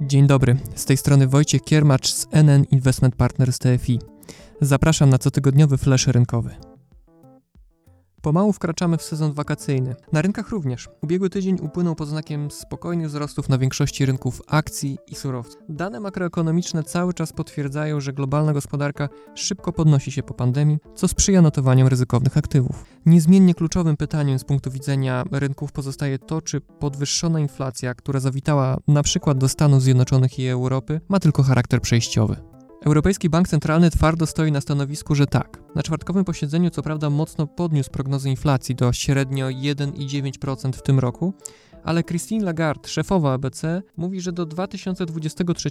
Dzień dobry, z tej strony Wojciech Kiermacz z NN Investment Partners TFI. Zapraszam na cotygodniowy flash rynkowy. Pomału wkraczamy w sezon wakacyjny. Na rynkach również. Ubiegły tydzień upłynął pod znakiem spokojnych wzrostów na większości rynków akcji i surowców. Dane makroekonomiczne cały czas potwierdzają, że globalna gospodarka szybko podnosi się po pandemii, co sprzyja notowaniom ryzykownych aktywów. Niezmiennie kluczowym pytaniem z punktu widzenia rynków pozostaje to, czy podwyższona inflacja, która zawitała na przykład do Stanów Zjednoczonych i Europy, ma tylko charakter przejściowy. Europejski Bank Centralny twardo stoi na stanowisku, że tak. Na czwartkowym posiedzeniu co prawda mocno podniósł prognozy inflacji do średnio 1,9% w tym roku, ale Christine Lagarde, szefowa ABC, mówi, że do 2023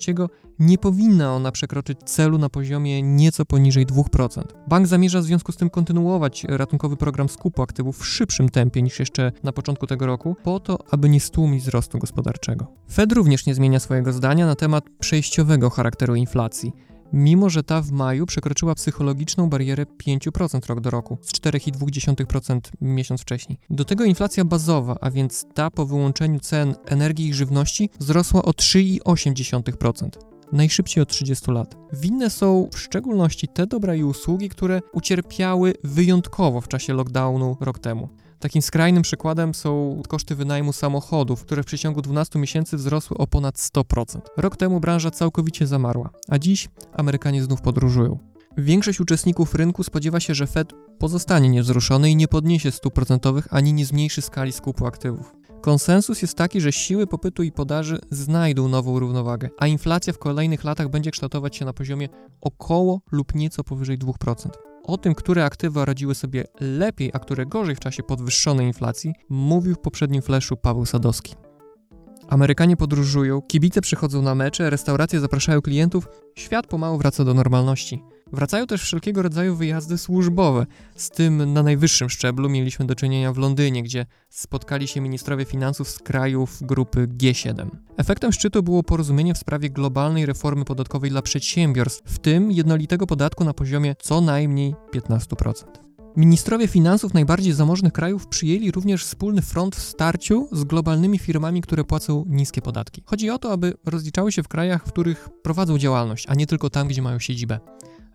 nie powinna ona przekroczyć celu na poziomie nieco poniżej 2%. Bank zamierza w związku z tym kontynuować ratunkowy program skupu aktywów w szybszym tempie niż jeszcze na początku tego roku, po to, aby nie stłumić wzrostu gospodarczego. Fed również nie zmienia swojego zdania na temat przejściowego charakteru inflacji mimo że ta w maju przekroczyła psychologiczną barierę 5% rok do roku, z 4,2% miesiąc wcześniej. Do tego inflacja bazowa, a więc ta po wyłączeniu cen energii i żywności, wzrosła o 3,8% najszybciej od 30 lat. Winne są w szczególności te dobra i usługi, które ucierpiały wyjątkowo w czasie lockdownu rok temu. Takim skrajnym przykładem są koszty wynajmu samochodów, które w przeciągu 12 miesięcy wzrosły o ponad 100%. Rok temu branża całkowicie zamarła, a dziś Amerykanie znów podróżują. Większość uczestników rynku spodziewa się, że Fed pozostanie niewzruszony i nie podniesie stóp procentowych ani nie zmniejszy skali skupu aktywów. Konsensus jest taki, że siły popytu i podaży znajdą nową równowagę, a inflacja w kolejnych latach będzie kształtować się na poziomie około lub nieco powyżej 2%. O tym, które aktywa radziły sobie lepiej, a które gorzej w czasie podwyższonej inflacji, mówił w poprzednim flashu Paweł Sadowski. Amerykanie podróżują, kibice przychodzą na mecze, restauracje zapraszają klientów, świat pomału wraca do normalności. Wracają też wszelkiego rodzaju wyjazdy służbowe. Z tym na najwyższym szczeblu mieliśmy do czynienia w Londynie, gdzie spotkali się ministrowie finansów z krajów grupy G7. Efektem szczytu było porozumienie w sprawie globalnej reformy podatkowej dla przedsiębiorstw, w tym jednolitego podatku na poziomie co najmniej 15%. Ministrowie finansów najbardziej zamożnych krajów przyjęli również wspólny front w starciu z globalnymi firmami, które płacą niskie podatki. Chodzi o to, aby rozliczały się w krajach, w których prowadzą działalność, a nie tylko tam, gdzie mają siedzibę.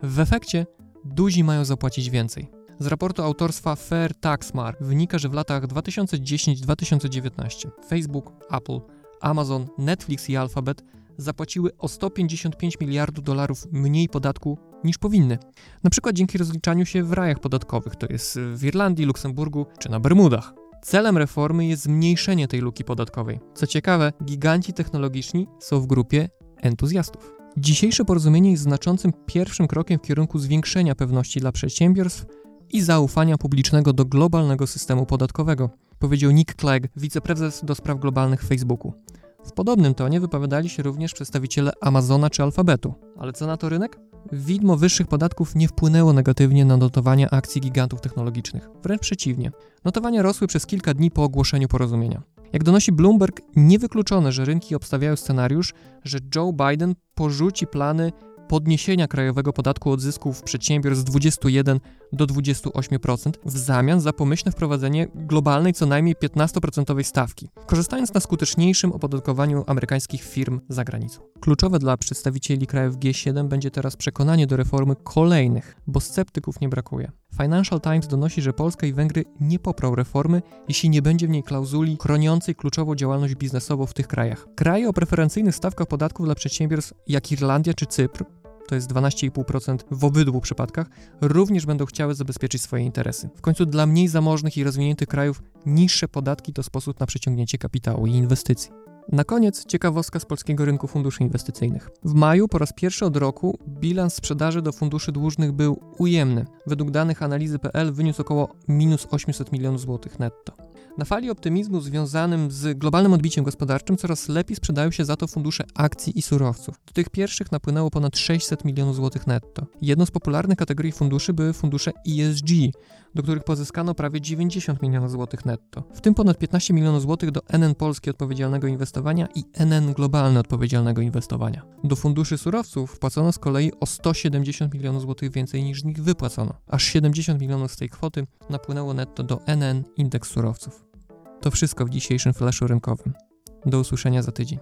W efekcie duzi mają zapłacić więcej. Z raportu autorstwa Fair Tax Mark wynika, że w latach 2010-2019 Facebook, Apple, Amazon, Netflix i Alphabet zapłaciły o 155 miliardów dolarów mniej podatku niż powinny. Na przykład dzięki rozliczaniu się w rajach podatkowych, to jest w Irlandii, Luksemburgu czy na Bermudach. Celem reformy jest zmniejszenie tej luki podatkowej. Co ciekawe, giganci technologiczni są w grupie entuzjastów. Dzisiejsze porozumienie jest znaczącym pierwszym krokiem w kierunku zwiększenia pewności dla przedsiębiorstw i zaufania publicznego do globalnego systemu podatkowego, powiedział Nick Clegg, wiceprezes do spraw globalnych Facebooku. W podobnym tonie wypowiadali się również przedstawiciele Amazona czy Alfabetu. Ale co na to rynek? Widmo wyższych podatków nie wpłynęło negatywnie na notowania akcji gigantów technologicznych. Wręcz przeciwnie. Notowania rosły przez kilka dni po ogłoszeniu porozumienia. Jak donosi Bloomberg, niewykluczone, że rynki obstawiają scenariusz, że Joe Biden porzuci plany podniesienia krajowego podatku od zysków przedsiębiorstw z 21 do 28% w zamian za pomyślne wprowadzenie globalnej co najmniej 15% stawki, korzystając na skuteczniejszym opodatkowaniu amerykańskich firm za granicą. Kluczowe dla przedstawicieli krajów G7 będzie teraz przekonanie do reformy kolejnych, bo sceptyków nie brakuje. Financial Times donosi, że Polska i Węgry nie poprą reformy, jeśli nie będzie w niej klauzuli chroniącej kluczową działalność biznesową w tych krajach. Kraje o preferencyjnych stawkach podatków dla przedsiębiorstw, jak Irlandia czy Cypr, to jest 12,5% w obydwu przypadkach, również będą chciały zabezpieczyć swoje interesy. W końcu dla mniej zamożnych i rozwiniętych krajów niższe podatki to sposób na przyciągnięcie kapitału i inwestycji. Na koniec ciekawostka z polskiego rynku funduszy inwestycyjnych. W maju po raz pierwszy od roku bilans sprzedaży do funduszy dłużnych był ujemny. Według danych analizy.pl wyniósł około minus 800 milionów złotych netto. Na fali optymizmu związanym z globalnym odbiciem gospodarczym coraz lepiej sprzedają się za to fundusze akcji i surowców. Do tych pierwszych napłynęło ponad 600 milionów złotych netto. Jedną z popularnych kategorii funduszy były fundusze ESG, do których pozyskano prawie 90 milionów złotych netto. W tym ponad 15 milionów złotych do NN Polski Odpowiedzialnego Inwestowania i NN Globalne Odpowiedzialnego Inwestowania. Do funduszy surowców wpłacono z kolei o 170 milionów złotych więcej niż z nich wypłacono. Aż 70 milionów z tej kwoty napłynęło netto do NN Indeks Surowców. To wszystko w dzisiejszym flaszu rynkowym. Do usłyszenia za tydzień.